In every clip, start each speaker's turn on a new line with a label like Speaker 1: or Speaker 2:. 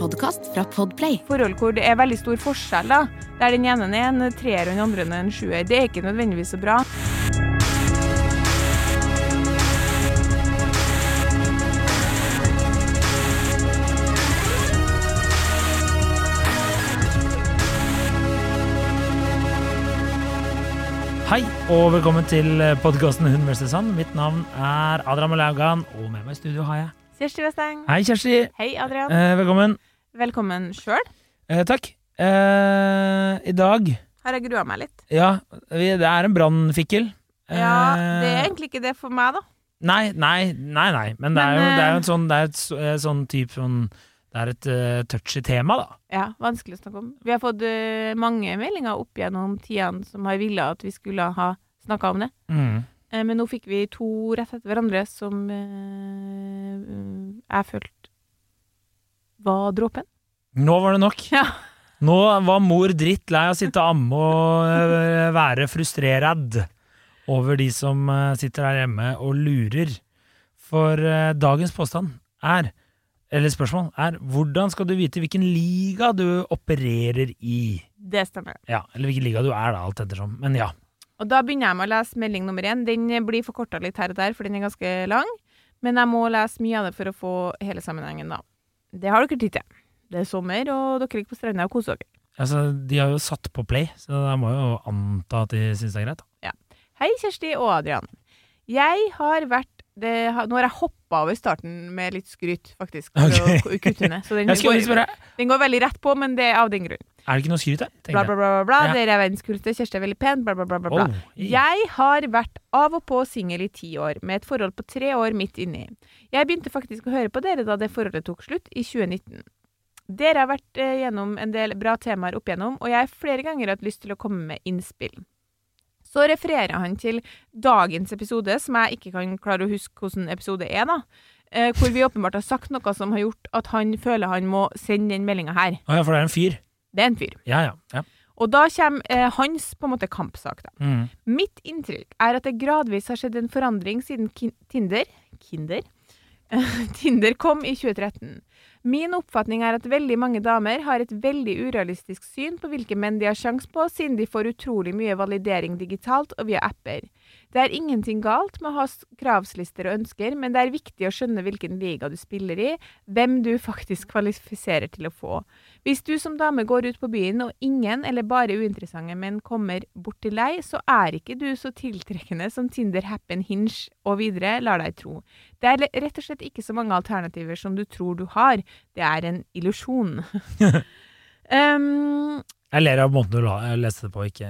Speaker 1: podkast fra Podplay.
Speaker 2: forhold hvor det er veldig stor forskjell, da. Der den ene er en treer og den andre er en sjuer. Det er ikke nødvendigvis så bra.
Speaker 3: Hei, og velkommen til podkasten Hun versus Sand. Mitt navn er Adrian Malaugan, og med meg i studio har jeg
Speaker 2: Kjersti Westeng.
Speaker 3: Hei, Kjersti.
Speaker 2: Hei, Adrian.
Speaker 3: Eh, velkommen.
Speaker 2: Velkommen sjøl.
Speaker 3: Eh, takk. Eh, I dag
Speaker 2: Har jeg grua meg litt.
Speaker 3: Ja, vi, det er en brannfikkel.
Speaker 2: Ja, det er
Speaker 3: Eh,
Speaker 2: egentlig ikke det for meg, da.
Speaker 3: Nei, nei, nei, nei. Men det er jo, det er jo
Speaker 2: eh,
Speaker 3: en sånn Det er et eh, sånn type sånn Det er et uh, touchy tema, da.
Speaker 2: Ja, vanskelig å snakke om. Vi har fått uh, mange meldinger opp gjennom tidene som har villet at vi skulle ha snakka om det.
Speaker 3: Mm.
Speaker 2: Eh, men nå fikk vi to rett etter hverandre som eh, jeg følte var dråpen.
Speaker 3: Nå var det nok.
Speaker 2: Ja.
Speaker 3: Nå var mor drittlei av å sitte og amme og øh, være frustrerad over de som øh, sitter der hjemme og lurer. For øh, dagens påstand er, eller spørsmål, er hvordan skal du vite hvilken liga du opererer i?
Speaker 2: Det stemmer.
Speaker 3: Ja, eller hvilken liga du er, da, alt ettersom. Men ja.
Speaker 2: Og da begynner jeg med å lese melding nummer én. Den blir forkorta litt her og der, for den er ganske lang. Men jeg må lese mye av det for å få hele sammenhengen, da. Det har dere tid til. Det er sommer, og dere ligger på stranda og koser dere.
Speaker 3: Altså, de har jo satt på play, så jeg må jo anta at de syns det er greit. da.
Speaker 2: Hei, Kjersti og Adrian. Jeg har vært det, Nå har jeg hoppa over starten med litt skryt, faktisk. For
Speaker 3: okay.
Speaker 2: å ku- kutte ned. Så den
Speaker 3: Jeg
Speaker 2: går, den går veldig rett på, men det er av den grunn.
Speaker 3: Er det ikke noe å skryte?
Speaker 2: Bla, bla, bla, bla.
Speaker 3: Ja.
Speaker 2: Dere er verdens kuleste. Kjersti er veldig pen. Bla, bla, bla. bla, bla.
Speaker 3: Oh,
Speaker 2: Jeg har vært av og på singel i ti år, med et forhold på tre år midt inni. Jeg begynte faktisk å høre på dere da det forholdet tok slutt, i 2019. Dere har vært eh, gjennom en del bra temaer opp igjennom, og jeg har flere ganger hatt lyst til å komme med innspill. Så refererer han til dagens episode, som jeg ikke kan klare å huske hvordan episode er, da. Eh, hvor vi åpenbart har sagt noe som har gjort at han føler han må sende den meldinga her.
Speaker 3: Å ja, for det er en fyr.
Speaker 2: Det er en fyr.
Speaker 3: Ja, ja. ja.
Speaker 2: Og da kommer eh, hans på en måte kampsak, da.
Speaker 3: Mm.
Speaker 2: Mitt inntrykk er at det gradvis har skjedd en forandring siden kin Tinder Kinder? Tinder kom i 2013. Min oppfatning er at veldig mange damer har et veldig urealistisk syn på hvilke menn de har sjans på, siden de får utrolig mye validering digitalt og via apper. Det er ingenting galt med å ha kravslister og ønsker, men det er viktig å skjønne hvilken liga du spiller i, hvem du faktisk kvalifiserer til å få. Hvis du som dame går ut på byen og ingen eller bare uinteressante menn kommer bort til deg, så er ikke du så tiltrekkende som Tinder, Happen, Hinge og videre lar deg tro. Det er rett og slett ikke så mange alternativer som du tror du har. Det er en illusjon. um,
Speaker 3: Jeg ler av måten du leste det på, ikke,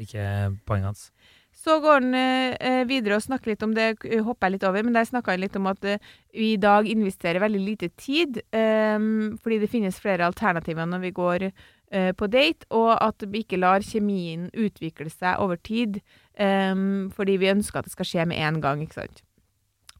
Speaker 3: ikke poenget hans.
Speaker 2: Så går han eh, videre og snakker litt om det, eh, hopper jeg litt over, men der snakka han litt om at eh, vi i dag investerer veldig lite tid, eh, fordi det finnes flere alternativer når vi går eh, på date, og at vi ikke lar kjemien utvikle seg over tid, ehm, fordi vi ønsker at det skal skje med en gang, ikke sant.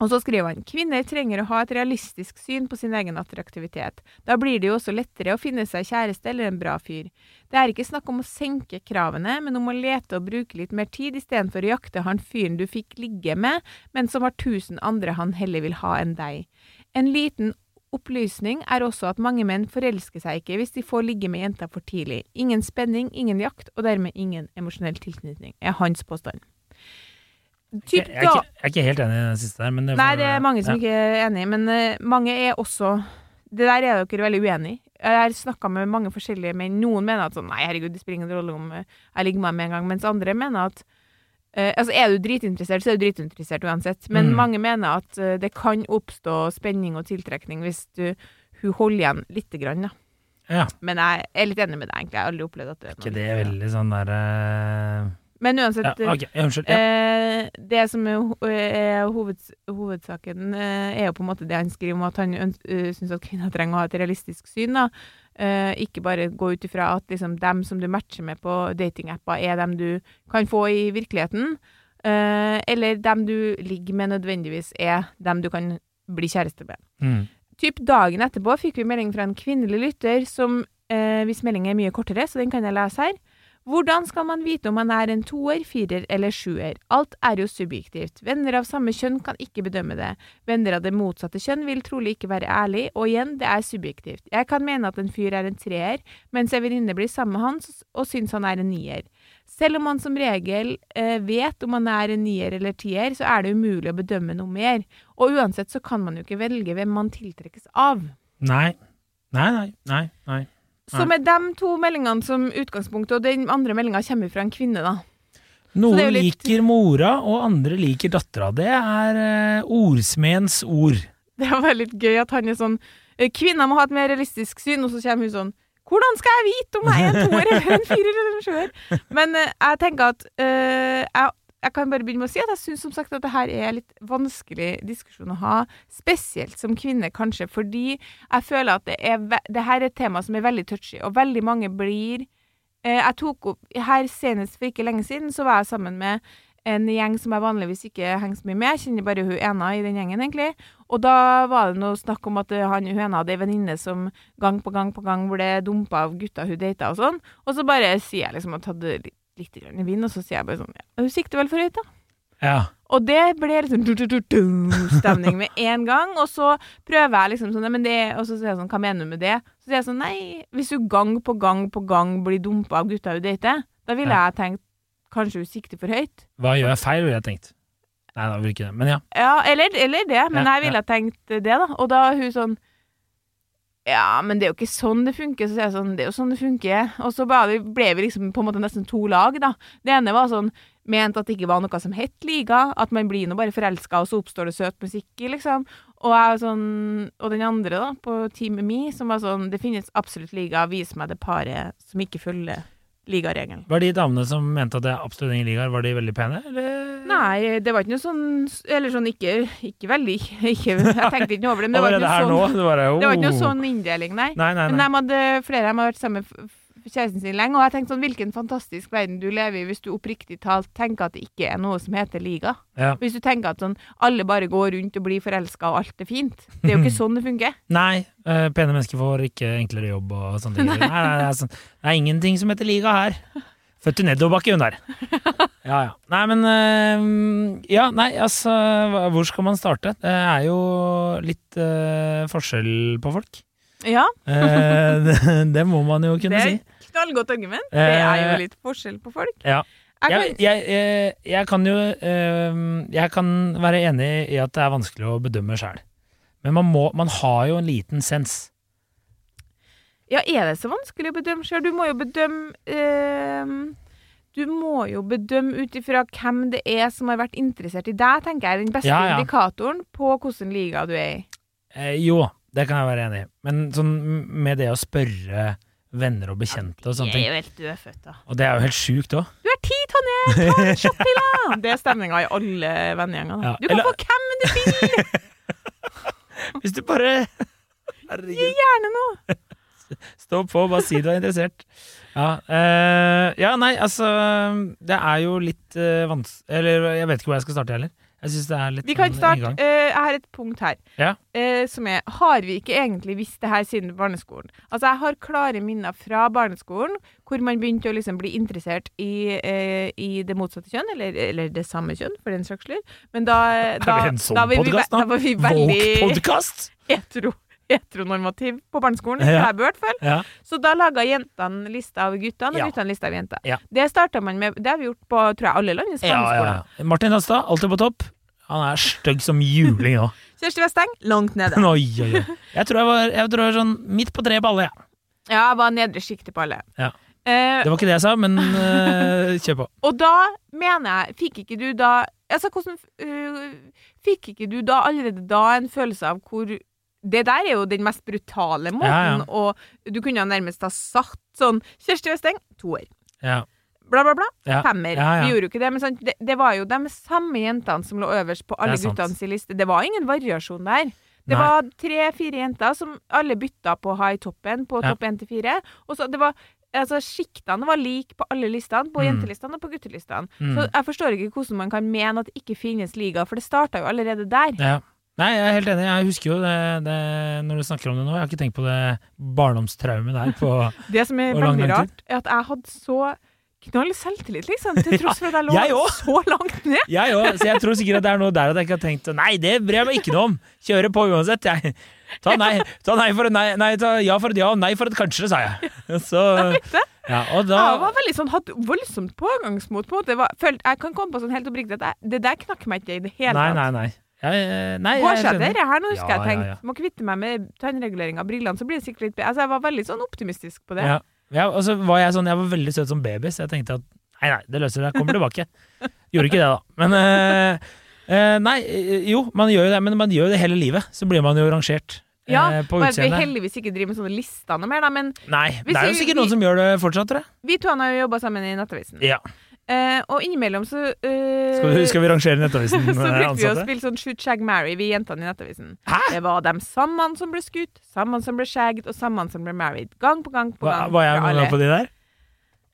Speaker 2: Og så skriver han kvinner trenger å ha et realistisk syn på sin egen attraktivitet. Da blir det jo også lettere å finne seg kjæreste eller en bra fyr. Det er ikke snakk om å senke kravene, men om å lete og bruke litt mer tid istedenfor å jakte han fyren du fikk ligge med, men som har tusen andre han heller vil ha enn deg. En liten opplysning er også at mange menn forelsker seg ikke hvis de får ligge med jenta for tidlig. Ingen spenning, ingen jakt, og dermed ingen emosjonell tilknytning, er hans påstand.
Speaker 3: Jeg,
Speaker 2: Typ
Speaker 3: jeg, er ikke, jeg er ikke helt enig i den siste der, men det
Speaker 2: Nei, det er mange som
Speaker 3: ja.
Speaker 2: ikke er enig, men uh, mange er også Det der er dere veldig uenig i. Jeg har snakka med mange forskjellige menn. Noen mener at sånn Nei, herregud, det spiller ingen rolle om eh, jeg ligger med meg med en gang. Mens andre mener at uh, Altså, er du dritinteressert, så er du dritinteressert uansett. Men
Speaker 3: Mm.
Speaker 2: mange mener at uh, det kan oppstå spenning og tiltrekning hvis du hun holder igjen lite grann, da.
Speaker 3: Ja.
Speaker 2: Men jeg er litt enig med deg, egentlig. Jeg har aldri opplevd at det er noe.
Speaker 3: Ikke
Speaker 2: det
Speaker 3: det veldig sånn der eh,
Speaker 2: Men uansett
Speaker 3: Ja, okay. ja, unnskyld. Ja.
Speaker 2: Eh, det som er, ho- hoveds, hovedsaken, eh, er jo på en måte det han skriver om at han uh, syns at kvinner trenger å ha et realistisk syn. da. Eh, ikke bare gå ut ifra at liksom, dem som du matcher med på datingapper, er dem du kan få i virkeligheten. Eh, eller dem du ligger med nødvendigvis er dem du kan bli kjæreste med.
Speaker 3: Mm.
Speaker 2: Typ dagen etterpå fikk vi melding fra en kvinnelig lytter som, eh, hvis meldingen er mye kortere, så den kan jeg lese her, Hvordan skal man vite om man er en toer, firer eller sjuer? Alt er jo subjektivt. Venner av samme kjønn kan ikke bedømme det. Venner av det motsatte kjønn vil trolig ikke være ærlig, og igjen, det er subjektivt. Jeg kan mene at en fyr er en treer, mens en venninne blir sammen med hans og syns han er en nier. Selv om man som regel eh, vet om man er en nier eller tier, så er det umulig å bedømme noe mer. Og uansett så kan man jo ikke velge hvem man tiltrekkes av.
Speaker 3: Nei. Nei, nei, nei. nei.
Speaker 2: Så med de to meldingene som utgangspunkt, og den andre meldinga kommer fra en kvinne, da.
Speaker 3: Noen
Speaker 2: litt-
Speaker 3: liker mora, og andre liker dattera. Det er uh, ordsmedens ord.
Speaker 2: Det er veldig litt gøy at han er sånn eh, Kvinner må ha et mer realistisk syn, og så kommer hun sånn Hvordan skal jeg vite om jeg er en toer eller en firer eller en sjuer? Men uh, jeg tenker at uh, jeg, jeg kan bare begynne med å si at jeg syns som sagt at det her er litt vanskelig diskusjon å ha, spesielt som kvinne, kanskje, fordi jeg føler at det, er, det her er et tema som er veldig touchy, og veldig mange blir eh, Jeg tok opp Her senest for ikke lenge siden, så var jeg sammen med en gjeng som jeg vanligvis ikke henger så mye med. Jeg kjenner bare hun ena i den gjengen, egentlig. Og da var det noe snakk om at eh, han, hun ene hadde ei venninne som gang på gang på gang ble dumpa av gutta hun data og sånn. Og så bare sier jeg liksom at hadde litt, grann i vind, og så sier jeg bare sånn ja, Du sikter vel for høyt, da.
Speaker 3: Ja.
Speaker 2: Og det ble liksom du-du-du-du-stemning med en gang. Og så prøver jeg liksom sånn «Nei, men det, Og så sier jeg sånn Hva mener du med det? Så sier jeg sånn Nei, hvis hun gang på gang på gang blir dumpa av gutta hun dater, da ville
Speaker 3: Ja.
Speaker 2: jeg tenkt kanskje hun sikter for høyt.
Speaker 3: Hva gjør jeg feil, ville jeg tenkt. Nei, da vil ikke det. Men ja.
Speaker 2: Ja, eller, eller det, men
Speaker 3: Ja,
Speaker 2: jeg ville ja. tenkt det, da. Og da hun sånn Ja, men det er jo ikke sånn det funker. Så sier jeg sånn, det er jo sånn det funker. Og så ble, vi- liksom på en måte nesten to lag, da. Det ene var sånn ment at det ikke var noe som het liga, at man blir nå bare forelska, og så oppstår det søt musikk liksom. Og jeg var sånn Og den andre, da, på teamet mi, som var sånn Det finnes absolutt liga, vis meg det paret som ikke følger ligaregelen.
Speaker 3: Var de damene som mente at det er absolutt ingen ligaer, var de veldig pene, eller?
Speaker 2: Nei, det var ikke noe sånn Eller sånn ikke, ikke veldig ikke, Jeg tenkte ikke noe over det, men det var ikke noe sånn
Speaker 3: Det var,
Speaker 2: ikke noe sånn inndeling, nei.
Speaker 3: Nei, nei,
Speaker 2: Men
Speaker 3: nei.
Speaker 2: de hadde, flere av dem har vært sammen kjæresten sin lenge, og jeg tenkte sånn, hvilken fantastisk verden du lever i hvis du oppriktig talt tenker at det ikke er noe som heter liga.
Speaker 3: Ja.
Speaker 2: Hvis du tenker at sånn, alle bare går rundt og blir forelska og alt er fint. Det er jo ikke sånn det funker.
Speaker 3: Nei, Uh, pene mennesker får ikke enklere jobb og sånne ting. Nei, nei, det, er sånn, det er ingenting som heter liga her. Født i nedoverbakke, hun der. Ja, ja. Nei, men eh, Ja, nei, altså Hvor skal man starte? Det er jo litt eh, forskjell på folk.
Speaker 2: Ja,
Speaker 3: Eh, det, det må man jo kunne
Speaker 2: det
Speaker 3: si.
Speaker 2: Knallgodt argument. Det er jo
Speaker 3: Eh,
Speaker 2: litt forskjell på folk.
Speaker 3: Ja.
Speaker 2: Jeg
Speaker 3: Jeg, jeg, eh, jeg kan jo eh, Jeg kan være enig i at det er vanskelig å bedømme sjæl. Men man, må, man har jo en liten sens.
Speaker 2: ja, er det så vanskelig å bedømme sjøl? Du må jo bedømme øh, Du må jo bedømme ut ifra hvem det er som har vært interessert i deg, tenker jeg den beste
Speaker 3: Ja, ja.
Speaker 2: indikatoren på hvilken liga du er i.
Speaker 3: Eh, jo, det kan jeg være enig i. Men sånn med det å spørre venner og bekjente og sånne
Speaker 2: ting.
Speaker 3: ting
Speaker 2: er jo helt dødfødt, da.
Speaker 3: Og det er jo helt sjukt òg.
Speaker 2: Du er ti, Tonje! Ta en til! Det er stemninga i alle vennegjengene.
Speaker 3: Ja,
Speaker 2: Du kan
Speaker 3: eller-
Speaker 2: få hvem du vil!
Speaker 3: Hvis du bare Herregud.
Speaker 2: Gjerne noe!
Speaker 3: Stå på, bare si du er interessert. Ja, eh, ja, nei, altså Det er jo litt uh, vanskelig Eller jeg vet ikke hvor jeg skal starte heller. Jeg synes det er litt
Speaker 2: Vi kan
Speaker 3: sånn
Speaker 2: starte. eh, jeg har et punkt her.
Speaker 3: Ja.
Speaker 2: uh, som er Har vi ikke egentlig visst det her siden barneskolen? Altså, jeg har klare minner fra barneskolen hvor man begynte å liksom bli interessert i, uh, i det motsatte kjønn, eller, eller det samme kjønn, for den saks skyld. Men da, da,
Speaker 3: Er vi en sånn
Speaker 2: da, var vi,
Speaker 3: podcast
Speaker 2: ve- da var vi veldig hetero, heteronormativ på barneskolen.
Speaker 3: Ja.
Speaker 2: Jeg bør, i hvert fall.
Speaker 3: Ja.
Speaker 2: Så da laga jentene lista av guttene, og
Speaker 3: Ja.
Speaker 2: guttene lista av jenter.
Speaker 3: Ja.
Speaker 2: Det starta man med Det har vi gjort på tror jeg, alle landets barneskoler.
Speaker 3: Martin Rastad, alltid på topp. Han er stygg som juling nå.
Speaker 2: Kjersti Westeng, langt nede.
Speaker 3: Oi, oi, oi. Jeg tror jeg var, jeg tror jeg var sånn midt på tre på alle, jeg.
Speaker 2: Ja, jeg var nedre sjiktet på alle.
Speaker 3: Ja.
Speaker 2: Eh,
Speaker 3: Det var ikke det jeg sa, men uh, kjør på.
Speaker 2: og da mener jeg Fikk ikke du da Altså, hvordan uh, Fikk ikke du da allerede da en følelse av hvor Det der er jo den mest brutale måten,
Speaker 3: Ja, ja.
Speaker 2: og du kunne nærmest ha sagt sånn Kjersti Westeng, toer.
Speaker 3: Ja,
Speaker 2: Bla, bla, bla.
Speaker 3: ja.
Speaker 2: Femmer.
Speaker 3: Ja, ja.
Speaker 2: Vi gjorde jo ikke det, men sant, det, det var jo de samme jentene som lå øverst på alle
Speaker 3: guttene
Speaker 2: sin liste. Det var ingen variasjon der. Det
Speaker 3: Nei.
Speaker 2: var tre-fire jenter som alle bytta på å ha i toppen, på topp én til fire. Og så det var Altså, Sjiktene var like på alle listene, på
Speaker 3: Mm.
Speaker 2: jentelistene og på guttelistene.
Speaker 3: Mm.
Speaker 2: Så jeg forstår ikke hvordan man kan mene at det ikke finnes liga, for det starta jo allerede der.
Speaker 3: Ja. Nei, jeg er helt enig. Jeg husker jo det, det når du snakker om det nå. Jeg har ikke tenkt på det barndomstraumet der på
Speaker 2: Det som er veldig rart, er at jeg hadde så knall selvtillit, liksom. Til tross for at jeg lå
Speaker 3: jeg
Speaker 2: så langt ned.
Speaker 3: Jeg òg, så jeg tror sikkert at det er noe der at jeg ikke har tenkt Nei, det bryr jeg meg ikke noe om. Kjøre på uansett, jeg. Ta nei, ta nei for et nei, nei, ta ja for et ja og nei for et kanskje, sa jeg. Så ja, og da
Speaker 2: Jeg var veldig sånn, hatt voldsomt pågangsmot. på det. Var- følt, Jeg kan komme på sånn helt oppriktig at jeg, det der knakk meg ikke i det hele tatt.
Speaker 3: nei, nei. Jeg, nei,
Speaker 2: Hva
Speaker 3: jeg
Speaker 2: seg jeg her nå, husker
Speaker 3: Ja,
Speaker 2: jeg tenkt.
Speaker 3: ja, ja.
Speaker 2: Må kvitte meg med tannregulering av brillene, så blir det sikkert litt bedre. Altså, jeg var veldig sånn optimistisk på det.
Speaker 3: Ja. Ja, og så var jeg sånn Jeg var veldig søt som baby, så jeg tenkte at nei, nei, det løser seg. Jeg kommer tilbake. Gjorde ikke det, da. Men øh, øh, Nei, eh, jo, man gjør jo det, men man gjør jo det hele livet. Så blir man jo rangert eh,
Speaker 2: Ja,
Speaker 3: på
Speaker 2: bare at vi
Speaker 3: utseendet.
Speaker 2: heldigvis ikke driver med sånne lister noe mer, da. Men
Speaker 3: Nei, det er jo sikkert
Speaker 2: vi-
Speaker 3: noen som gjør det fortsatt, tror jeg.
Speaker 2: vi to har jo jobba sammen i Nettavisen.
Speaker 3: Ja.
Speaker 2: Eh, og innimellom så eh,
Speaker 3: Skal vi, skal vi rangere Nettavisen
Speaker 2: så brukte vi å spille sånn shoot, shag, marry, vi jentene i Nettavisen.
Speaker 3: Hæ?
Speaker 2: Det var dem samme som ble skutt, samme som ble shagged, og samme som ble married. Gang på gang på
Speaker 3: Hva,
Speaker 2: gang.
Speaker 3: var jeg noen gang på de der?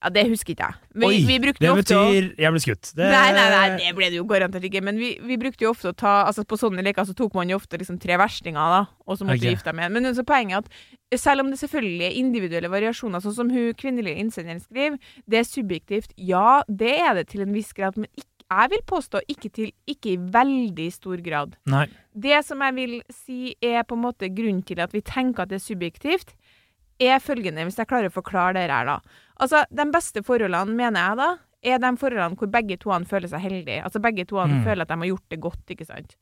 Speaker 2: Ja, Det husker ikke jeg. Men
Speaker 3: Oi,
Speaker 2: vi vi
Speaker 3: det
Speaker 2: betyr å
Speaker 3: jeg ble skutt. Det,
Speaker 2: Nei, nei, nei, det ble det jo garantert ikke. Men vi, vi brukte jo ofte å ta Altså På sånne leker så tok man jo ofte liksom tre verstinger, da, og så måtte okay. gifte deg med en. Men så poenget er at selv om det selvfølgelig er individuelle variasjoner, sånn som hun kvinnelige innsenderen skriver, det er subjektivt. Ja, det er det til en viss grad, men ikke, jeg vil påstå ikke, til, ikke i veldig stor grad.
Speaker 3: Nei.
Speaker 2: Det som jeg vil si er på en måte grunnen til at vi tenker at det er subjektivt, er følgende, hvis jeg klarer å forklare det her, da. Altså, de beste forholdene, mener jeg da, er de forholdene hvor begge toene føler seg heldige. Altså begge toene
Speaker 3: Mm.
Speaker 2: føler at de har gjort det godt, ikke sant.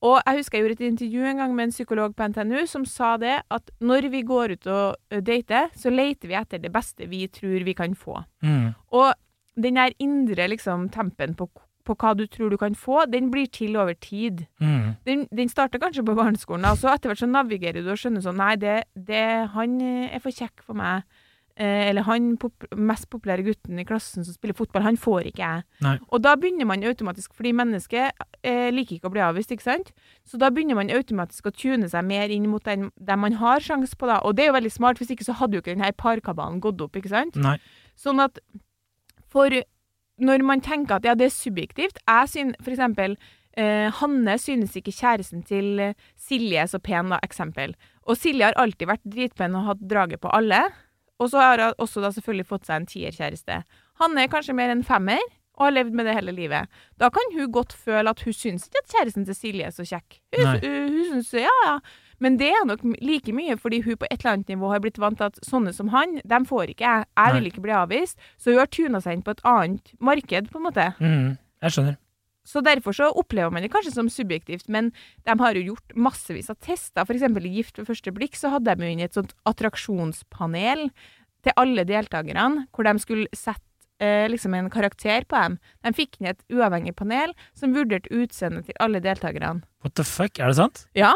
Speaker 2: Og jeg husker jeg gjorde et intervju en gang med en psykolog på NTNU som sa det, at når vi går ut og ø, dater, så leter vi etter det beste vi tror vi kan få.
Speaker 3: Mm.
Speaker 2: Og den der indre liksom tempen på, på hva du tror du kan få, den blir til over tid
Speaker 3: Mm.
Speaker 2: den, den starter kanskje på barneskolen, og så etter hvert så navigerer du og skjønner sånn Nei, det, det, han eh, er for kjekk for meg. Eh, eller han pop mest populære gutten i klassen som spiller fotball, han får ikke jeg.
Speaker 3: Nei.
Speaker 2: Og da begynner man automatisk, fordi mennesket eh, liker ikke å bli avvist, ikke sant? Så da begynner man automatisk å tune seg mer inn mot den, den man har sjanse på, da. Og det er jo veldig smart, hvis ikke så hadde jo ikke denne parkabalen gått opp, ikke sant?
Speaker 3: Nei.
Speaker 2: Sånn at for når man tenker at ja, det er subjektivt Jeg synes for eksempel eh, Hanne synes ikke kjæresten til eh, Silje er så pen, da, eksempel. Og Silje har alltid vært dritpen og hatt draget på alle. Og så har hun også da selvfølgelig fått seg en tierkjæreste. Hanne er kanskje mer en femmer, og har levd med det hele livet. Da kan hun godt føle at hun syns ikke at kjæresten til Silje er så kjekk. Hun,
Speaker 3: Nei.
Speaker 2: hun, hun syns ja, ja. Men det er nok like mye fordi hun på et eller annet nivå har blitt vant til at sånne som han, dem får ikke jeg. Jeg vil ikke bli avvist. Så hun har tuna seg inn på et annet marked, på en måte.
Speaker 3: Mm. Jeg skjønner.
Speaker 2: Så derfor så opplever man det kanskje som subjektivt, men de har jo gjort massevis av tester. Eksempel i Gift ved første blikk så hadde de jo inn et sånt attraksjonspanel til alle deltakerne, hvor de skulle sette eh, liksom en karakter på dem. De fikk ned et uavhengig panel som vurderte utseendet til alle deltakerne.
Speaker 3: What the fuck, er det sant?
Speaker 2: Ja.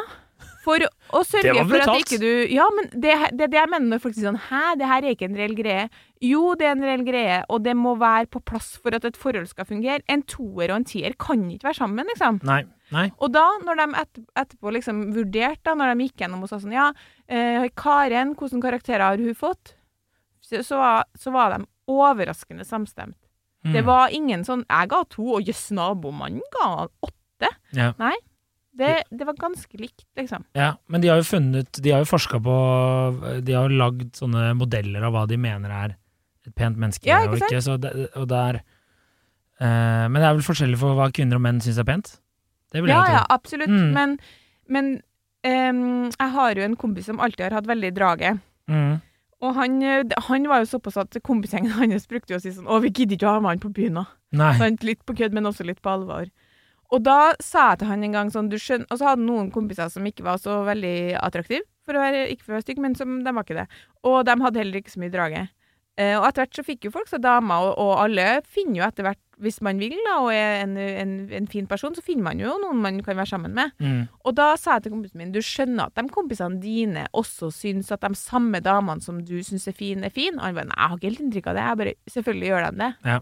Speaker 2: For å sørge for at ikke du Ja, men det det er det jeg mener når folk sier sånn Hæ, det her er ikke en reell greie. Jo, det er en reell greie, og det må være på plass for at et forhold skal fungere. En toer og en tier kan ikke være sammen, liksom.
Speaker 3: Nei. Nei.
Speaker 2: Og da, når de etter, etterpå liksom vurderte, da, når de gikk gjennom og sa sånn Ja, eh, Karen, hvilke karakterer har hun fått? Så, så, var, så var de overraskende samstemt.
Speaker 3: Mm.
Speaker 2: Det var ingen sånn Jeg ga to, og jøss, nabomannen ga åtte.
Speaker 3: Ja.
Speaker 2: Det, det var ganske likt, liksom.
Speaker 3: Ja, men de har jo funnet De har jo forska på De har jo lagd sånne modeller av hva de mener er et pent menneske
Speaker 2: Ja, ikke
Speaker 3: og ikke. Så det, og det er eh, Men det er vel forskjellig for hva kvinner og menn syns er pent? Det vil
Speaker 2: Ja,
Speaker 3: jeg
Speaker 2: ja, absolutt.
Speaker 3: Mm.
Speaker 2: Men, men um, jeg har jo en kompis som alltid har hatt veldig drage.
Speaker 3: Mm.
Speaker 2: Og han, han var jo såpass at kompisgjengen hans brukte jo å si sånn Å, vi gidder ikke å ha med han på byen, nå. Litt på kødd, men også litt på alvor. Og da sa jeg til han en gang sånn du skjønner, Og så hadde noen kompiser som ikke var så veldig attraktive, for å være, ikke for å være stygg, men som, de var ikke det. Og de hadde heller ikke så mye drage. Eh, og etter hvert så fikk jo folk seg damer, og, og alle finner jo etter hvert, hvis man vil da, og er en, en, en fin person, så finner man jo noen man kan være sammen med.
Speaker 3: Mm.
Speaker 2: Og da sa jeg til kompisen min, du skjønner at de kompisene dine også syns at de samme damene som du syns er fine, er fine? Og han bare, nei, jeg har ikke helt inntrykk av det. Jeg bare, selvfølgelig gjør de det.
Speaker 3: Ja.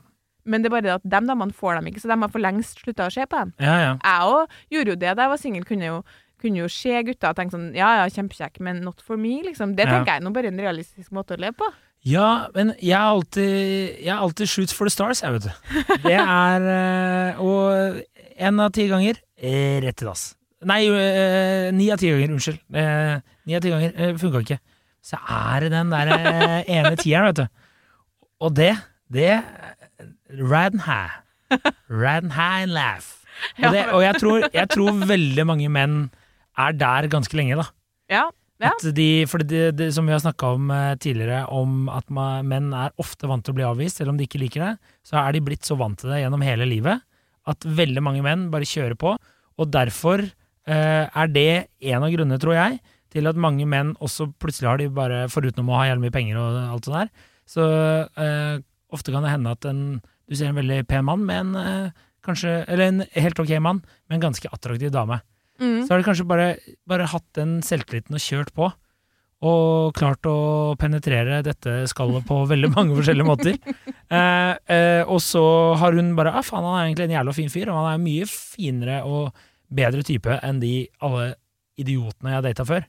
Speaker 2: Men det er bare det at de damene får dem ikke, så de har for lengst slutta å se på dem.
Speaker 3: Ja, ja.
Speaker 2: Jeg òg gjorde jo det da jeg var singel, kunne kunne jo se gutter og tenke sånn Ja, ja, kjempekjekk, men not for me, liksom. Det
Speaker 3: Ja.
Speaker 2: tenker jeg nå bare en realistisk måte å leve på.
Speaker 3: Ja, men jeg er alltid Jeg er alltid shoots for the stars, jeg, vet du. Det er eh, Og én av ti ganger eh, rett til dass. Nei, eh, ni av ti ganger, unnskyld. Ni av ti ganger eh, funka ikke. Så er det den der ene tieren, vet du. Og det, det Rad and high. Rad and laugh. Og, det, og jeg, tror, jeg tror veldig mange menn er der ganske lenge, da.
Speaker 2: Ja. Ja.
Speaker 3: De, for det, det, som vi har snakka om eh, tidligere, om at man, menn er ofte vant til å bli avvist, selv om de ikke liker det, så er de blitt så vant til det gjennom hele livet at veldig mange menn bare kjører på. Og derfor eh, er det en av grunnene, tror jeg, til at mange menn også plutselig har de bare, foruten å ha jævlig mye penger og alt sånt der, så eh, ofte kan det hende at en, du ser en veldig pen mann med en eh, kanskje, eller en helt ok mann med en ganske attraktiv dame.
Speaker 2: Mm.
Speaker 3: Så har de kanskje bare, bare hatt den selvtilliten og kjørt på. Og klart å penetrere dette skallet på veldig mange forskjellige måter. Eh, eh, og så har hun bare ah, faen, han er egentlig en jævla fin fyr, og han er mye finere og bedre type enn de alle idiotene jeg har data før.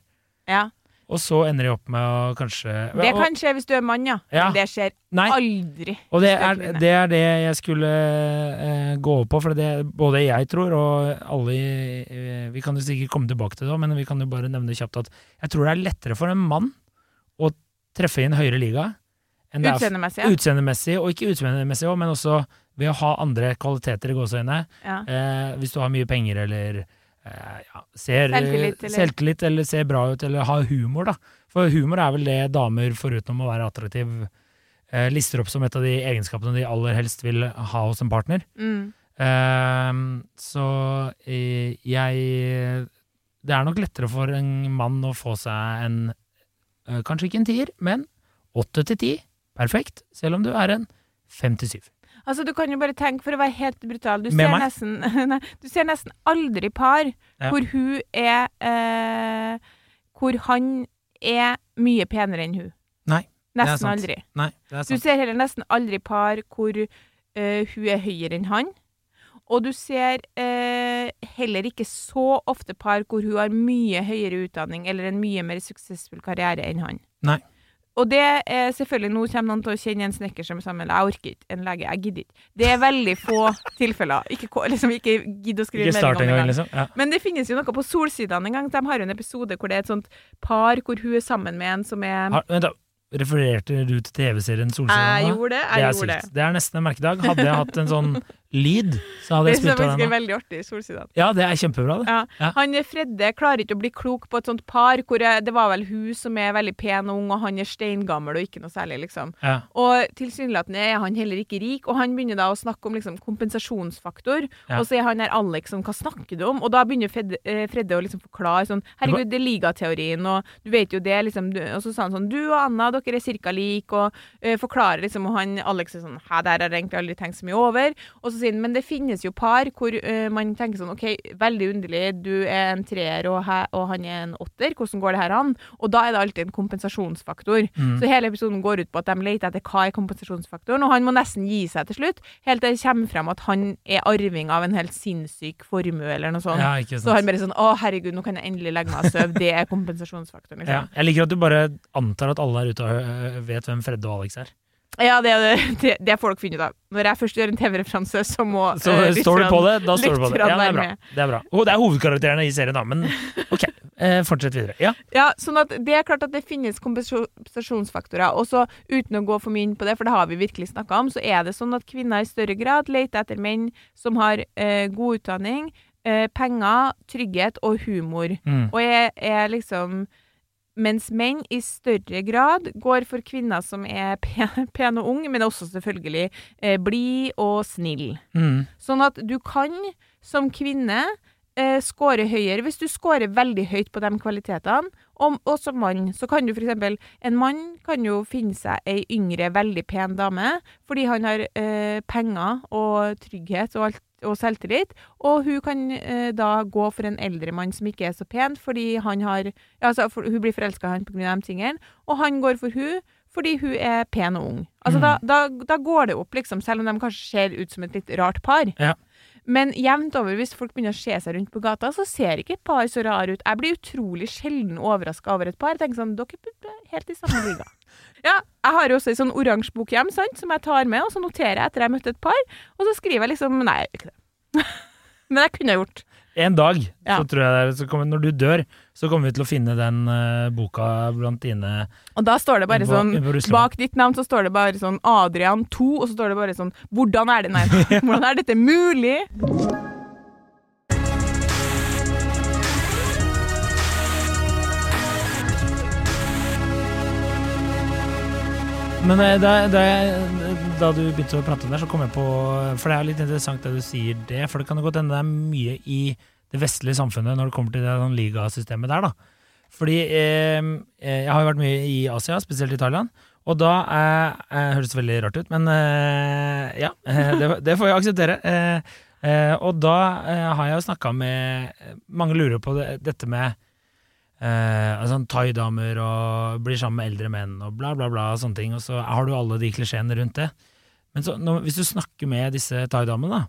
Speaker 2: Ja.
Speaker 3: Og så ender de opp med å kanskje
Speaker 2: Det kan skje hvis du er mann, ja.
Speaker 3: Ja.
Speaker 2: Men det skjer
Speaker 3: Nei,
Speaker 2: aldri.
Speaker 3: og det er, det er det jeg skulle eh, gå over på, for det både jeg tror, og alle eh, Vi kan jo sikkert komme tilbake til det, men vi kan jo bare nevne kjapt at jeg tror det er lettere for en mann å treffe i en høyere liga enn
Speaker 2: Utseendemessig, ja.
Speaker 3: utseendemessig, og ikke utseendemessig òg, men også ved å ha andre kvaliteter i gåseøynene.
Speaker 2: ja.
Speaker 3: Eh, hvis du har mye penger eller ja, ser
Speaker 2: Selvtillit, eller-
Speaker 3: selvtillit eller ser bra ut eller har humor, da. For humor er vel det damer, foruten å være attraktiv, eh, lister opp som et av de egenskapene de aller helst vil ha hos en partner.
Speaker 2: Mm.
Speaker 3: Eh, så eh, jeg Det er nok lettere for en mann å få seg en eh, Kanskje ikke en tier, men åtte til ti. Perfekt. Selv om du er en fem til syv.
Speaker 2: Altså, du kan jo bare tenke, for å være helt brutal Du ser nesten, nei, du ser nesten aldri par
Speaker 3: Ja.
Speaker 2: hvor hun er eh, Hvor han er mye penere enn hun.
Speaker 3: Nei,
Speaker 2: Nesten
Speaker 3: sant.
Speaker 2: aldri.
Speaker 3: Nei, det er
Speaker 2: Du ser heller nesten aldri par hvor eh, hun er høyere enn han. Og du ser eh, heller ikke så ofte par hvor hun har mye høyere utdanning eller en mye mer suksessfull karriere enn han.
Speaker 3: Nei.
Speaker 2: Og det er selvfølgelig Nå kommer noen til å kjenne en snekker som er sammen Jeg orker ikke en lege. Jeg gidder ikke. Det er veldig få tilfeller. Ikke, liksom, ikke gidd å skrive
Speaker 3: Ikke
Speaker 2: melding om det
Speaker 3: liksom. Ja.
Speaker 2: Men det finnes jo noe på Solsidene en gang. De har jo en episode hvor det er et sånt par hvor hun er sammen med en som er
Speaker 3: Har, vent da, refererte du til TV-serien Solsidene?
Speaker 2: Jeg gjorde det.
Speaker 3: Det
Speaker 2: Jeg
Speaker 3: er
Speaker 2: gjorde det.
Speaker 3: Det er nesten en merkedag. Hadde jeg hatt en sånn lyd, så hadde
Speaker 2: Det
Speaker 3: jeg spilt av den. Det er
Speaker 2: veldig artig i Solsidene.
Speaker 3: Ja, det er kjempebra, det.
Speaker 2: Ja.
Speaker 3: Ja.
Speaker 2: Han Fredde klarer ikke å bli klok på et sånt par hvor det var vel hun som er veldig pen og ung, og han er steingammel og ikke noe særlig, liksom.
Speaker 3: Ja.
Speaker 2: Og tilsynelatende er han heller ikke rik, og han begynner da å snakke om liksom kompensasjonsfaktor. Og så er han her Alex sånn, hva snakker du om? Og da begynner Fredde, eh, Fredde å liksom forklare sånn, herregud, det er ligateorien, og du vet jo det, liksom. Du, og så sa han sånn, du og Anna, dere er cirka lik, og eh, forklarer liksom, og han Alex er sånn, hæ, der har jeg egentlig aldri tenkt så mye over. Og så sier han, men det finnes jo par hvor uh, man tenker sånn, ok, veldig underlig, du er en treer og, og han er en åtter, hvordan går det her an? Og da er det alltid en kompensasjonsfaktor.
Speaker 3: Mm.
Speaker 2: Så hele episoden går ut på at de leter etter hva er kompensasjonsfaktoren, og han må nesten gi seg til slutt, helt til det kommer frem at han er arving av en helt sinnssyk formue eller noe sånt.
Speaker 3: ja,
Speaker 2: Så han bare sånn, å herregud, nå kan jeg endelig legge meg og sove, det er kompensasjonsfaktoren,
Speaker 3: Ja.
Speaker 2: liksom.
Speaker 3: Jeg liker at du bare antar at alle her ute vet hvem Fredde og Alex er.
Speaker 2: Ja, det det, det, får dere finne ut av. Når jeg først gjør en TV-referanse, så må
Speaker 3: Så
Speaker 2: uh,
Speaker 3: står du på det, da står du på det. Ja, det er bra. Det er bra. Oh, det er hovedkarakterene i serien, da, men ok. Eh, fortsett videre. Ja.
Speaker 2: Ja, sånn at det er klart at det finnes kompensasjonsfaktorer. Og så uten å gå for mye inn på det, for det har vi virkelig snakka om, så er det sånn at kvinner i større grad leter etter menn som har eh, god utdanning, eh, penger, trygghet og humor.
Speaker 3: Mm.
Speaker 2: Og er, er liksom Mens menn i større grad går for kvinner som er pen, pen og unge, men også selvfølgelig eh, blid og snill.
Speaker 3: Mm.
Speaker 2: Sånn at du kan som kvinne eh, score høyere hvis du scorer veldig høyt på de kvalitetene. Og, og som mann så kan du f.eks. En mann kan jo finne seg ei yngre, veldig pen dame fordi han har eh, penger og trygghet og, alt, og selvtillit. Og hun kan eh, da gå for en eldre mann som ikke er så pen, fordi han har altså, for, Hun blir forelska i han pga. de tingene, og han går for hun fordi hun er pen og ung. Altså,
Speaker 3: Mm.
Speaker 2: da, da, da går det opp, liksom, selv om de kanskje ser ut som et litt rart par.
Speaker 3: Ja.
Speaker 2: Men jevnt over, hvis folk begynner å se seg rundt på gata, så ser ikke et par så rare ut. Jeg blir utrolig sjelden overraska over et par. Jeg tenker sånn, dere er helt i samme liga. Ja, jeg har jo også ei sånn oransje bok hjem, sant, som jeg tar med, og så noterer jeg etter jeg har møtt et par, og så skriver jeg liksom Nei, jeg gjør ikke det. Men jeg kunne gjort.
Speaker 3: En dag
Speaker 2: Ja.
Speaker 3: så tror jeg det så kommer, når du dør, så kommer vi til å finne den uh, boka blant dine
Speaker 2: Og da står det bare
Speaker 3: På-
Speaker 2: sånn Bak ditt navn så står det bare sånn Adrian 2, og så står det bare sånn Hvordan er det Nei, hvordan er dette mulig?
Speaker 3: Men eh, da, da, da du begynte å prate om det, så kom jeg på For det er litt interessant det du sier det, for det kan jo godt hende det er mye i det vestlige samfunnet når det kommer til det sånn ligasystemet der, da. Fordi eh, eh, jeg har jo vært mye i Asia, spesielt i Thailand, og da eh, høres veldig rart ut, men eh, ja, det, det får jeg akseptere. Eh, eh, og da har jeg jo snakka med Mange lurer på det, dette med Eh, altså, Thaidamer og blir sammen med eldre menn og bla, bla, bla. og sånne ting, Og så har du alle de klisjeene rundt det. Men så, når, hvis du snakker med disse thaidamene, da,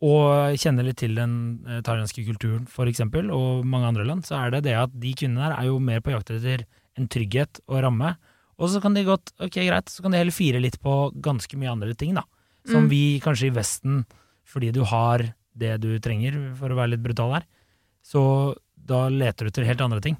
Speaker 3: og kjenner litt til den eh, thailandske kulturen, for eksempel, og mange andre land, så er det det at de kvinnene der er jo mer på jakt etter en trygghet og ramme. Og så kan de godt, ok greit, så kan de heller fire litt på ganske mye andre ting, da. Som
Speaker 2: Mm.
Speaker 3: vi kanskje i Vesten, fordi du har det du trenger, for å være litt brutal her, så da leter du etter helt andre ting.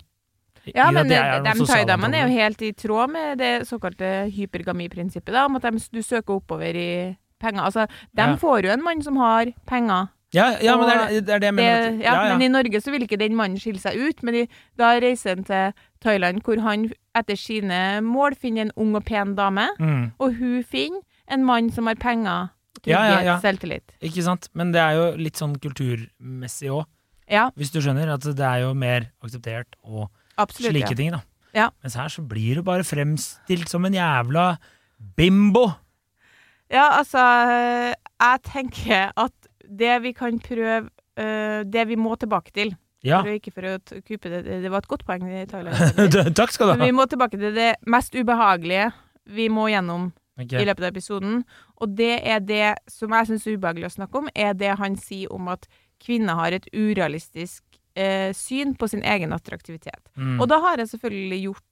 Speaker 2: Ja, men de, de thaidamene er jo helt i tråd med det såkalte hypergamiprinsippet, da, om at de, du søker oppover i penger. Altså, de
Speaker 3: Ja.
Speaker 2: får jo en mann som har penger.
Speaker 3: Ja, ja men det er det, er det jeg mener. Det,
Speaker 2: ja. Men i Norge så vil ikke den mannen skille seg ut, men i, da reiser han til Thailand, hvor han etter sine mål finner en ung og pen dame,
Speaker 3: Mm,
Speaker 2: og hun finner en mann som har penger, trygghet, selvtillit.
Speaker 3: ikke sant? Men det er jo litt sånn kulturmessig òg,
Speaker 2: Ja,
Speaker 3: hvis du skjønner. At det er jo mer akseptert og
Speaker 2: absolutt.
Speaker 3: slike
Speaker 2: ja.
Speaker 3: ting, da.
Speaker 2: Ja.
Speaker 3: Mens her så blir du bare fremstilt som en jævla bimbo.
Speaker 2: Ja, altså Jeg tenker at det vi kan prøve øh, Det vi må tilbake til
Speaker 3: Ja.
Speaker 2: for Ikke for å kupe det, det var et godt poeng i
Speaker 3: Takk skal du
Speaker 2: Men vi må tilbake til det mest ubehagelige vi må gjennom
Speaker 3: okay.
Speaker 2: i løpet av episoden. Og det er det som jeg syns er ubehagelig å snakke om, er det han sier om at kvinner har et urealistisk eh, syn på sin egen attraktivitet.
Speaker 3: Mm.
Speaker 2: Og da har jeg selvfølgelig gjort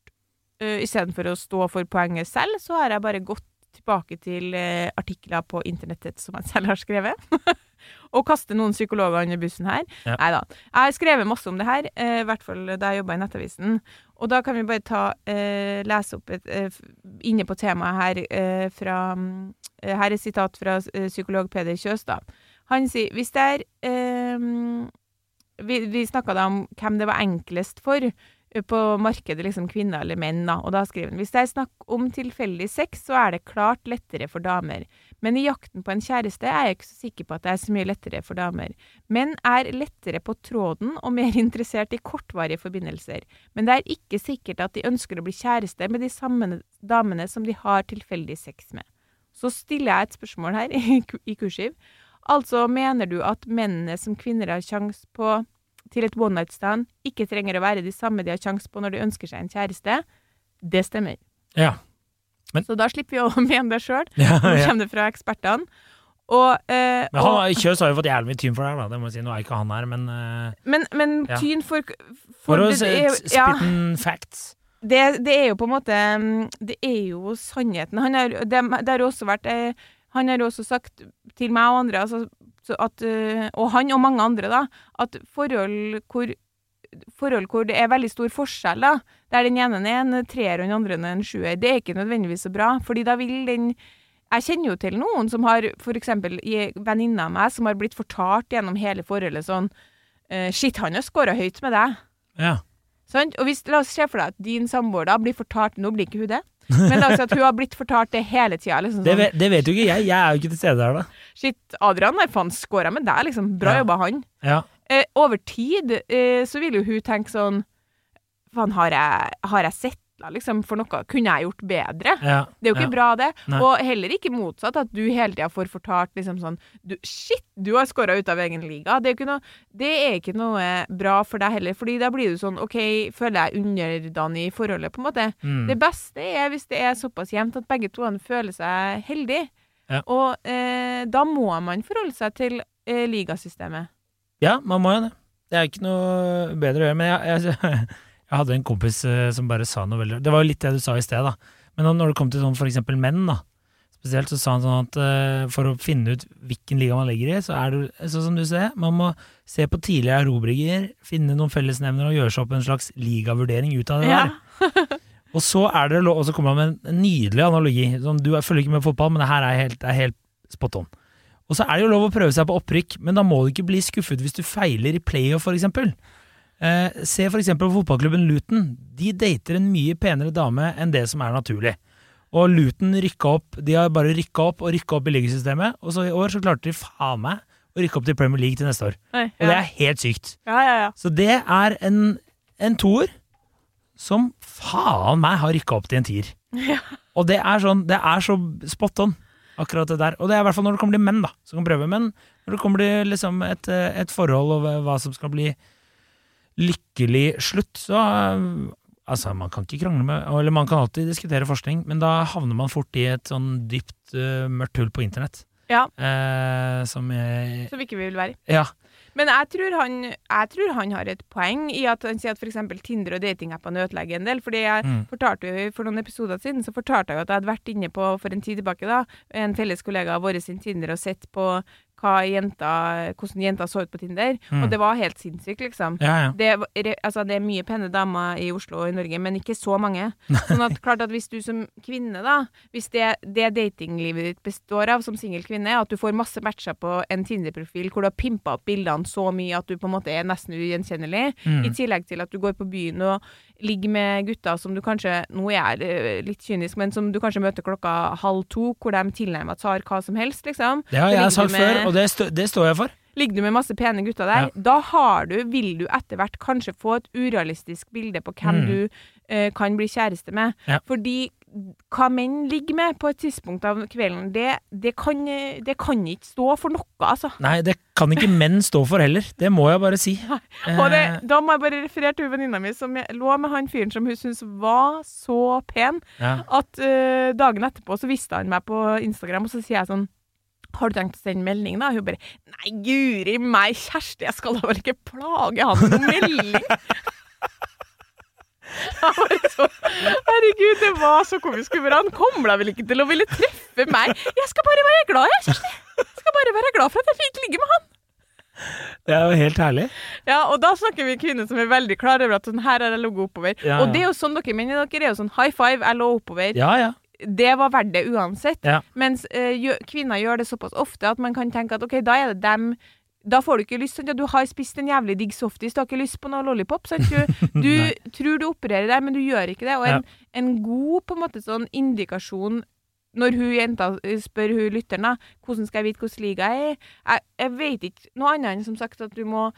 Speaker 2: uh, Istedenfor å stå for poenget selv, så har jeg bare gått tilbake til eh, artikler på internettet som jeg selv har skrevet. og kaste noen psykologer under bussen her.
Speaker 3: Ja.
Speaker 2: Nei da. Jeg har skrevet masse om det her, eh, i hvert fall da jeg jobba i Nettavisen. Og da kan vi bare ta, eh, lese opp et inne på temaet her eh, fra Her er sitat fra psykolog Peder Kjøstad. Han sier hvis det er Vi, vi snakka da om hvem det var enklest for eh, på markedet, liksom kvinner eller menn, da. Og da skriver han hvis det er snakk om tilfeldig sex, så er det klart lettere for damer. Men i jakten på en kjæreste er jeg ikke så sikker på at det er så mye lettere for damer. Menn er lettere på tråden og mer interessert i kortvarige forbindelser. Men det er ikke sikkert at de ønsker å bli kjæreste med de samme damene som de har tilfeldig sex med. Så stiller jeg et spørsmål her i kursiv. Altså mener du at mennene som kvinner har sjanse på til et one night stand, ikke trenger å være de samme de har sjanse på når de ønsker seg en kjæreste? Det stemmer.
Speaker 3: Ja. Men-
Speaker 2: Så da slipper vi å mene det sjøl.
Speaker 3: Ja, ja.
Speaker 2: kommer det fra ekspertene. Og, eh,
Speaker 3: Men han, Kjøs har jo fått jævlig mye tyn for det her, da. Det må jeg si. Nå er ikke han her, men eh,
Speaker 2: men, men
Speaker 3: Ja.
Speaker 2: tyn for,
Speaker 3: For å
Speaker 2: si
Speaker 3: se-
Speaker 2: er, jo-
Speaker 3: spit
Speaker 2: ja,
Speaker 3: in facts.
Speaker 2: det, det er jo på en måte mm, Det er jo sannheten. Han har, det, det har også vært eh, Han har også sagt til meg og andre, altså, så at, eh, og han og mange andre, da, at forhold hvor forhold hvor det er veldig stor forskjell, da, der den ene er en treer og den andre er en sjuer, det er ikke nødvendigvis så bra. fordi da vil den Jeg kjenner jo til noen som har f.eks. en venninne av meg som har blitt fortalt gjennom hele forholdet sånn eh, Shit, han har scora høyt med deg.
Speaker 3: Ja.
Speaker 2: Sånn? Og hvis, la oss se for deg at din samboer da blir fortalt Nå blir ikke hun det, men altså at hun har blitt fortalt det hele tida. Liksom
Speaker 3: Det,
Speaker 2: sånn,
Speaker 3: vet, det vet jo ikke jeg. Jeg er jo ikke til stede her, da.
Speaker 2: Shit, Adrian har faen scora med deg, liksom. Bra
Speaker 3: Ja.
Speaker 2: jobba, han.
Speaker 3: Ja.
Speaker 2: Eh, over tid eh, så vil jo hun tenke sånn Faen, har har jeg settla, liksom, for noe? Kunne jeg gjort bedre?
Speaker 3: ja.
Speaker 2: Det er jo ikke
Speaker 3: ja.
Speaker 2: bra, det.
Speaker 3: Nei.
Speaker 2: Og heller ikke motsatt, at du hele tida får fortalt liksom sånn du, Shit, du har scora ut av egen liga. Det er, ikke noe, det er ikke noe bra for deg heller, Fordi da blir du sånn OK, føler jeg underdanig i forholdet, på en måte.
Speaker 3: Mm.
Speaker 2: Det beste er hvis det er såpass jevnt at begge to føler seg heldige.
Speaker 3: Ja.
Speaker 2: Og eh, da må man forholde seg til eh, ligasystemet.
Speaker 3: Ja, man må jo det. Det er ikke noe bedre å gjøre. Men jeg, jeg, jeg hadde en kompis eh, som bare sa noe veldig Det var jo litt det du sa i sted, da. Men når- det kom til sånn for eksempel menn, da. spesielt, så sa han sånn at eh, for å finne ut hvilken liga man ligger i, så er det sånn som du ser, man må se på tidligere erobringer, finne noen fellesnevnere og gjøre seg opp en slags ligavurdering ut av det
Speaker 2: Ja.
Speaker 3: der. Og så er det lov, og så kommer han med en nydelig analogi. Sånn, du er- følger ikke med fotball, men det her er helt, er helt spot on. Og så er det jo lov å prøve seg på opprykk, men da må du ikke bli skuffet hvis du feiler i playoff, for eksempel. Eh, se for eksempel på fotballklubben Luton. De dater en mye penere dame enn det som er naturlig. Og Luton rykka opp, de har bare rykka opp og rykka opp i ligasystemet, og så i år så klarte de faen meg å rykke opp til Premier League til neste år.
Speaker 2: Nei,
Speaker 3: Og det er helt sykt.
Speaker 2: ja, ja, ja.
Speaker 3: Så det er en, en toer som faen meg har rykka opp til en tier.
Speaker 2: Ja.
Speaker 3: Og det er sånn, det er så spot on, akkurat det der. Og det er i hvert fall når det kommer til menn, da, som kan prøve. Men når det kommer til liksom et, et forhold og hva som skal bli lykkelig slutt, så Altså, man kan ikke krangle med Eller man kan alltid diskutere forskning, men da havner man fort i et sånn dypt uh, mørkt hull på internett.
Speaker 2: Ja.
Speaker 3: Eh, som jeg
Speaker 2: Som vi ikke vil være.
Speaker 3: Ja.
Speaker 2: Men jeg tror, han, jeg tror han har et poeng i at han sier at f.eks. Tinder og datingappene ødelegger en del. fordi jeg
Speaker 3: Mm.
Speaker 2: fortalte jo For noen episoder siden så fortalte jeg jo at jeg hadde vært inne på for en tid tilbake da, en felles kollega av vår sin Tinder og sett på jenta, hvordan jenter så ut på Tinder.
Speaker 3: Mm.
Speaker 2: Og det var helt sinnssykt, liksom.
Speaker 3: Ja, ja.
Speaker 2: Det, altså, det er mye pene damer i Oslo og i Norge, men ikke så mange. Sånn at klart at hvis du som kvinne, da Hvis det, det datinglivet ditt består av som singel kvinne, at du får masse matcher på en Tinder-profil hvor du har pimpa opp bildene så mye at du på en måte er nesten ugjenkjennelig,
Speaker 3: Mm.
Speaker 2: i tillegg til at du går på byen og ligger med gutter som du kanskje Nå er jeg eh, litt kynisk, men som du kanskje møter klokka halv to, hvor de tilnærmet tar hva som helst, liksom.
Speaker 3: Det har jeg sagt
Speaker 2: med-
Speaker 3: før, og det, stå, det står jeg for.
Speaker 2: Ligger du med masse pene gutter der,
Speaker 3: Ja.
Speaker 2: da har du, vil du etter hvert kanskje få et urealistisk bilde på hvem
Speaker 3: Mm.
Speaker 2: du eh, kan bli kjæreste med.
Speaker 3: Ja.
Speaker 2: Fordi hva menn ligger med på et tidspunkt av kvelden, det, det, kan, det kan ikke stå for noe, altså.
Speaker 3: Nei, det kan ikke menn stå for heller. Det må jeg bare si.
Speaker 2: Og det,
Speaker 3: Eh,
Speaker 2: da må jeg bare referere til venninna mi som lå med han fyren som hun syntes var så pen,
Speaker 3: ja.
Speaker 2: at uh, dagen etterpå så visste han meg på Instagram, og så sier jeg sånn har du tenkt å sende melding, da? Hun bare Nei, guri meg, kjæreste, jeg skal da vel ikke plage han med noen melding? Så, Herregud, det var så komisk humor. Han kommer da vel ikke til å ville treffe meg? Jeg skal bare være glad, jeg. Jeg skal bare være glad for at jeg fikk ligge med han.
Speaker 3: Det er jo helt herlig.
Speaker 2: Ja, og da snakker vi kvinner som er veldig klar over at sånn her har jeg ligget oppover.
Speaker 3: Ja,
Speaker 2: Og det er jo sånn dere mener dere er jo sånn high five, jeg lå oppover.
Speaker 3: Ja, ja.
Speaker 2: Det var verdt det uansett.
Speaker 3: Ja.
Speaker 2: Mens eh, gjø- kvinner gjør det såpass ofte at man kan tenke at ok, da er det dem da får du ikke lyst, sant? Ja, du har spist en jævlig digg softis, du har ikke lyst på noe lollipop. Sant? Du, du tror du opererer der, men du gjør ikke det. Og en, en god på en måte sånn indikasjon når hun jenta spør hun lytteren da, hvordan skal jeg vite hvordan liga jeg er, jeg, jeg vet ikke noe annet enn som sagt at du må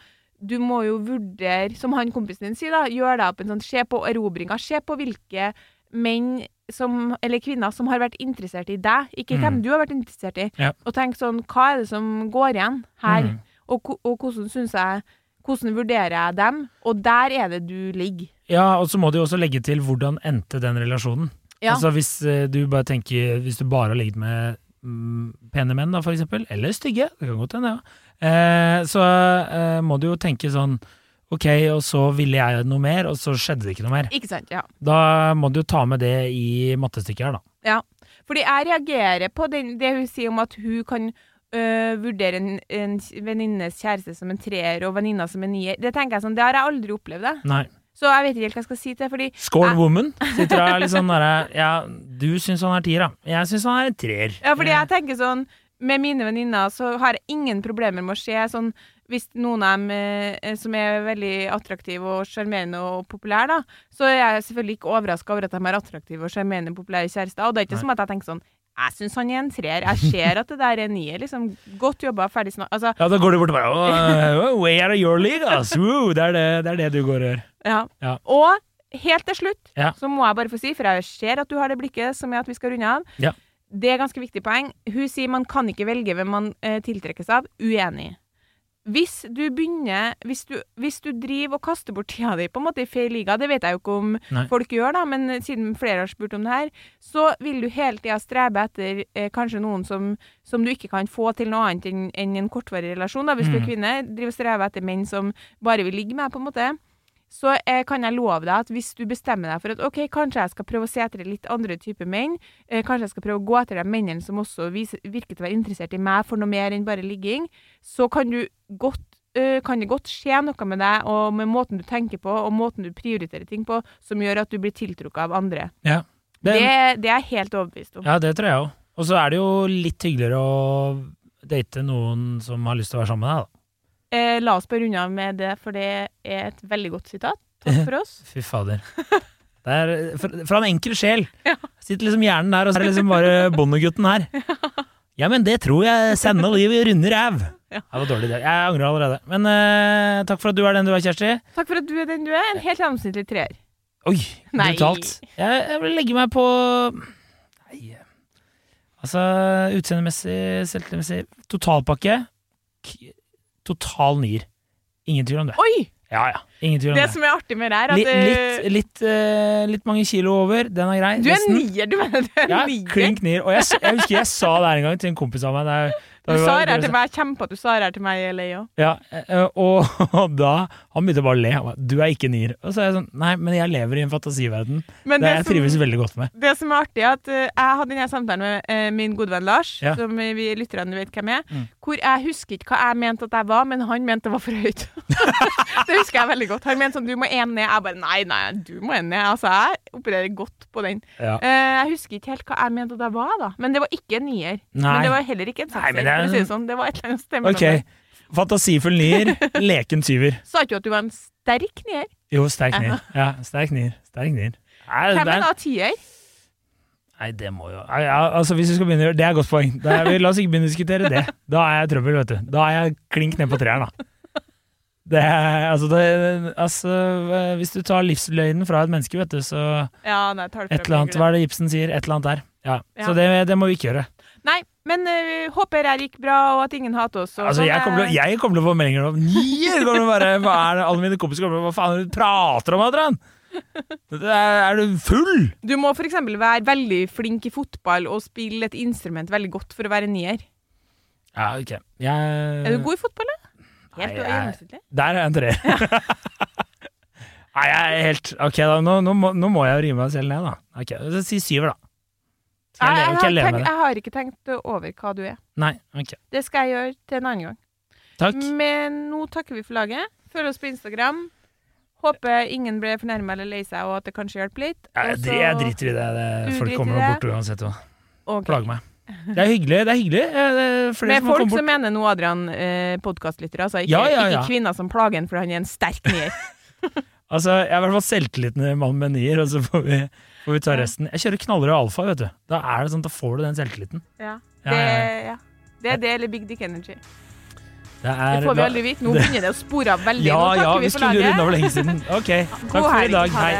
Speaker 2: du må jo vurdere, som han kompisen din sier, da, gjør deg opp en sånn Se på erobringa. Se på hvilke menn som, eller kvinner som har vært interessert i deg, ikke
Speaker 3: Mm.
Speaker 2: hvem du har vært interessert i.
Speaker 3: Ja.
Speaker 2: Og tenk sånn Hva er det som går igjen her?
Speaker 3: Mm.
Speaker 2: Og, og hvordan syns jeg Hvordan vurderer jeg dem? Og der er det du ligger.
Speaker 3: Ja, og så må du jo også legge til hvordan endte den relasjonen.
Speaker 2: Ja.
Speaker 3: Altså hvis eh, du bare tenker Hvis du bare har ligget med mm, pene menn, da, for eksempel, eller stygge, det kan godt hende, ja. Eh, så eh, må du jo tenke sånn Ok, og så ville jeg noe mer, og så skjedde det ikke noe mer.
Speaker 2: Ikke sant? Ja.
Speaker 3: Da må du ta med det i mattestykket her, da.
Speaker 2: Ja, Fordi jeg reagerer på den, det hun sier om at hun kan øh, vurdere en, en venninnes kjæreste som en treer og venninna som en nier. Det tenker jeg sånn, det har jeg aldri opplevd. det.
Speaker 3: Nei.
Speaker 2: Så jeg vet ikke helt hva jeg skal si til det. fordi
Speaker 3: Scorn woman sitter der litt sånn derre Ja, du syns han er tier, da. Jeg syns han er en treer.
Speaker 2: Ja, fordi jeg tenker sånn Med mine venninner så har jeg ingen problemer med å se sånn Hvis noen av dem eh, som er veldig attraktive og sjarmerende og populære, da, så er jeg selvfølgelig ikke overraska over at de har attraktive og sjarmerende populære kjærester. Og det er ikke
Speaker 3: Nei.
Speaker 2: som at jeg tenker sånn Jeg syns han er en treer. Jeg ser at det der er en nier. Liksom. Godt jobba, ferdig snart. Altså,
Speaker 3: Ja, da går du bort og bare Way out of your league, ass! Woo, det, er det, det er det du går og gjør.
Speaker 2: ja.
Speaker 3: Ja.
Speaker 2: Og helt til slutt
Speaker 3: Ja.
Speaker 2: så må jeg bare få si, for jeg ser at du har det blikket som er at vi skal runde av.
Speaker 3: Ja.
Speaker 2: Det er ganske viktig poeng. Hun sier man kan ikke velge hvem man eh, tiltrekkes av. Uenig. Hvis du begynner hvis du, hvis du driver og kaster bort tida di på en måte i feil liga, det vet jeg jo ikke om
Speaker 3: Nei.
Speaker 2: folk gjør, da, men siden flere har spurt om det her, så vil du hele tida strebe etter eh, kanskje noen som, som du ikke kan få til noe annet enn enn en kortvarig relasjon. Da. Hvis du er
Speaker 3: Mm.
Speaker 2: kvinne, driver og strever etter menn som bare vil ligge med, på en måte så eh, kan jeg love deg at hvis du bestemmer deg for at OK, kanskje jeg skal prøve å se etter litt andre typer menn, eh, kanskje jeg skal prøve å gå etter de mennene som også viser, virker til å være interessert i meg for noe mer enn bare ligging, så kan du godt eh, kan det godt skje noe med deg og med måten du tenker på og måten du prioriterer ting på, som gjør at du blir tiltrukket av andre.
Speaker 3: Ja.
Speaker 2: Det,
Speaker 3: Det,
Speaker 2: det, er jeg helt overbevist om.
Speaker 3: ja, det tror jeg òg. Og så er det jo litt hyggeligere å date noen som har lyst til å være sammen med deg, da.
Speaker 2: Eh, la oss bare runde av med det, for det er et veldig godt sitat. Takk for oss.
Speaker 3: Fy fader. Det er fra, fra en enkel sjel.
Speaker 2: Ja.
Speaker 3: Sitter liksom hjernen der, og så er det liksom bare bondegutten her. Ja, men det tror jeg sender livet runder ræv.
Speaker 2: Ja.
Speaker 3: Det var dårlig, det. Jeg angrer allerede. Men eh, takk for at du er den du er, Kjersti.
Speaker 2: Takk for at du er den du er. En helt gjennomsnittlig treer.
Speaker 3: Oi, brutalt. Jeg, jeg vil legge meg på Nei Altså, utseendemessig, selvtillitsmessig Totalpakke. Total nier. Ingen tvil om det.
Speaker 2: Oi!
Speaker 3: Ja, ja. Ingen tvil om
Speaker 2: Det
Speaker 3: det.
Speaker 2: som er artig med det er at
Speaker 3: Litt,
Speaker 2: eh,
Speaker 3: litt, litt, uh, litt mange kilo over. Den er grei.
Speaker 2: Du er nier, du mener du er
Speaker 3: Ja,
Speaker 2: nier?
Speaker 3: klink nier. Og jeg, jeg husker jeg sa det her en gang til en kompis av meg. Der,
Speaker 2: Du sa det her til meg, jeg kjemper at du sa det her til meg i LA òg.
Speaker 3: Ja, eh, og, og da Han begynte bare å le. Du er ikke nier. Og så er jeg sånn Nei, men jeg lever i en fantasiverden.
Speaker 2: Men
Speaker 3: Det
Speaker 2: det
Speaker 3: jeg
Speaker 2: som,
Speaker 3: trives veldig godt med.
Speaker 2: det som er artig, er at eh, jeg hadde denne samtalen med eh, min gode venn Lars,
Speaker 3: Ja.
Speaker 2: som vi lytterne vet hvem er,
Speaker 3: Mm.
Speaker 2: hvor jeg husker ikke hva jeg mente at jeg var, men han mente det var for høyt. det husker jeg veldig godt. Han mente sånn du må én ned. Jeg bare nei, nei, du må én ned. Altså, jeg opererer godt på den.
Speaker 3: Ja.
Speaker 2: Eh, jeg husker ikke helt hva jeg mente at jeg var, da. Men det var ikke en nier. Men det var heller ikke en
Speaker 3: Nei,
Speaker 2: sekser.
Speaker 3: men det er
Speaker 2: det
Speaker 3: en-
Speaker 2: sånn. Det var et eller annet sted mellom
Speaker 3: Ok.
Speaker 2: det.
Speaker 3: Fantasifull nier, leken tyver.
Speaker 2: Sa ikke du at du var en sterk nier?
Speaker 3: Jo, sterk nier. Ja, sterk nier. Sterk nier. Nei,
Speaker 2: Hvem er da tier?
Speaker 3: Nei, det må jo Nei, ja, altså, hvis vi skal begynne Det er et godt poeng. Er, la oss ikke begynne å diskutere det. Da er jeg trøbbel, vet du. Da er jeg klink ned på treeren, da. Det er, altså, det, altså Hvis du tar livsløgnen fra et menneske, vet du, så
Speaker 2: Ja, nei,
Speaker 3: Et eller annet, hva er det Ibsen sier? Et eller annet der. Ja.
Speaker 2: Ja.
Speaker 3: Så det, det må vi ikke gjøre.
Speaker 2: Nei, men uh, håper det gikk bra, og at ingen hater oss.
Speaker 3: Altså,
Speaker 2: sånn,
Speaker 3: jeg kommer, til, å- jeg kommer til å få meldinger om Nier! kommer til å være, Hva er det? Alle mine kompiser kommer til å Hva faen er det du prater om, Adrian? Er, er du full?
Speaker 2: Du må eksempel være veldig flink i fotball og spille et instrument veldig godt for å være nier.
Speaker 3: Ja, ok. Jeg,
Speaker 2: Er du god i fotball, da? Helt
Speaker 3: Nei, jeg- Der er jeg en treer. Nei, jeg er helt Ok, da. Nå, nå, må, nå må jeg rive meg selv ned, da. Ok, Si syver, da. Jeg,
Speaker 2: Jeg, jeg, har tenkt, jeg har ikke tenkt over hva du er.
Speaker 3: Nei, ok.
Speaker 2: Det skal jeg gjøre til en annen gang.
Speaker 3: Takk.
Speaker 2: Men nå takker vi for laget. Følg oss på Instagram. Håper ingen ble fornærma eller lei seg, og at det kanskje hjelper litt.
Speaker 3: Jeg,
Speaker 2: Og
Speaker 3: jeg, driter i det. det folk kommer
Speaker 2: nå
Speaker 3: bort uansett og
Speaker 2: okay.
Speaker 3: Plager meg. Det er hyggelig. det er hyggelig. Det er
Speaker 2: Med
Speaker 3: som
Speaker 2: folk
Speaker 3: bort.
Speaker 2: som mener nå, Adrian, eh, podkastlyttere, altså ikke,
Speaker 3: Ja, ja, ja.
Speaker 2: ikke kvinner som plager en fordi han er en sterk nier.
Speaker 3: Altså, Jeg er i hvert fall selvtilliten mann med nier, og så får vi, får vi ta resten. Jeg kjører knallrød alfa, vet du. Da er det sånn, da får du den selvtilliten.
Speaker 2: Ja.
Speaker 3: Ja,
Speaker 2: Det,
Speaker 3: ja,
Speaker 2: det er det eller Big Dick Energy.
Speaker 3: Det, er,
Speaker 2: Det får vi aldri vite. Nå
Speaker 3: det-
Speaker 2: begynner det å spore av veldig.
Speaker 3: Ja,
Speaker 2: Nå takker
Speaker 3: ja,
Speaker 2: vi
Speaker 3: vi
Speaker 2: for
Speaker 3: skulle runde av lenge siden. Ok, takk
Speaker 2: God
Speaker 3: for i dag. Hei.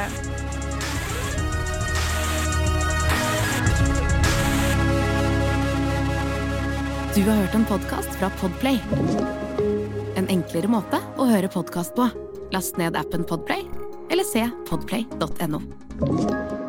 Speaker 1: Du har hørt en podkast fra Podplay. En enklere måte å høre podkast på. Last ned appen Podplay, eller se podplay.no.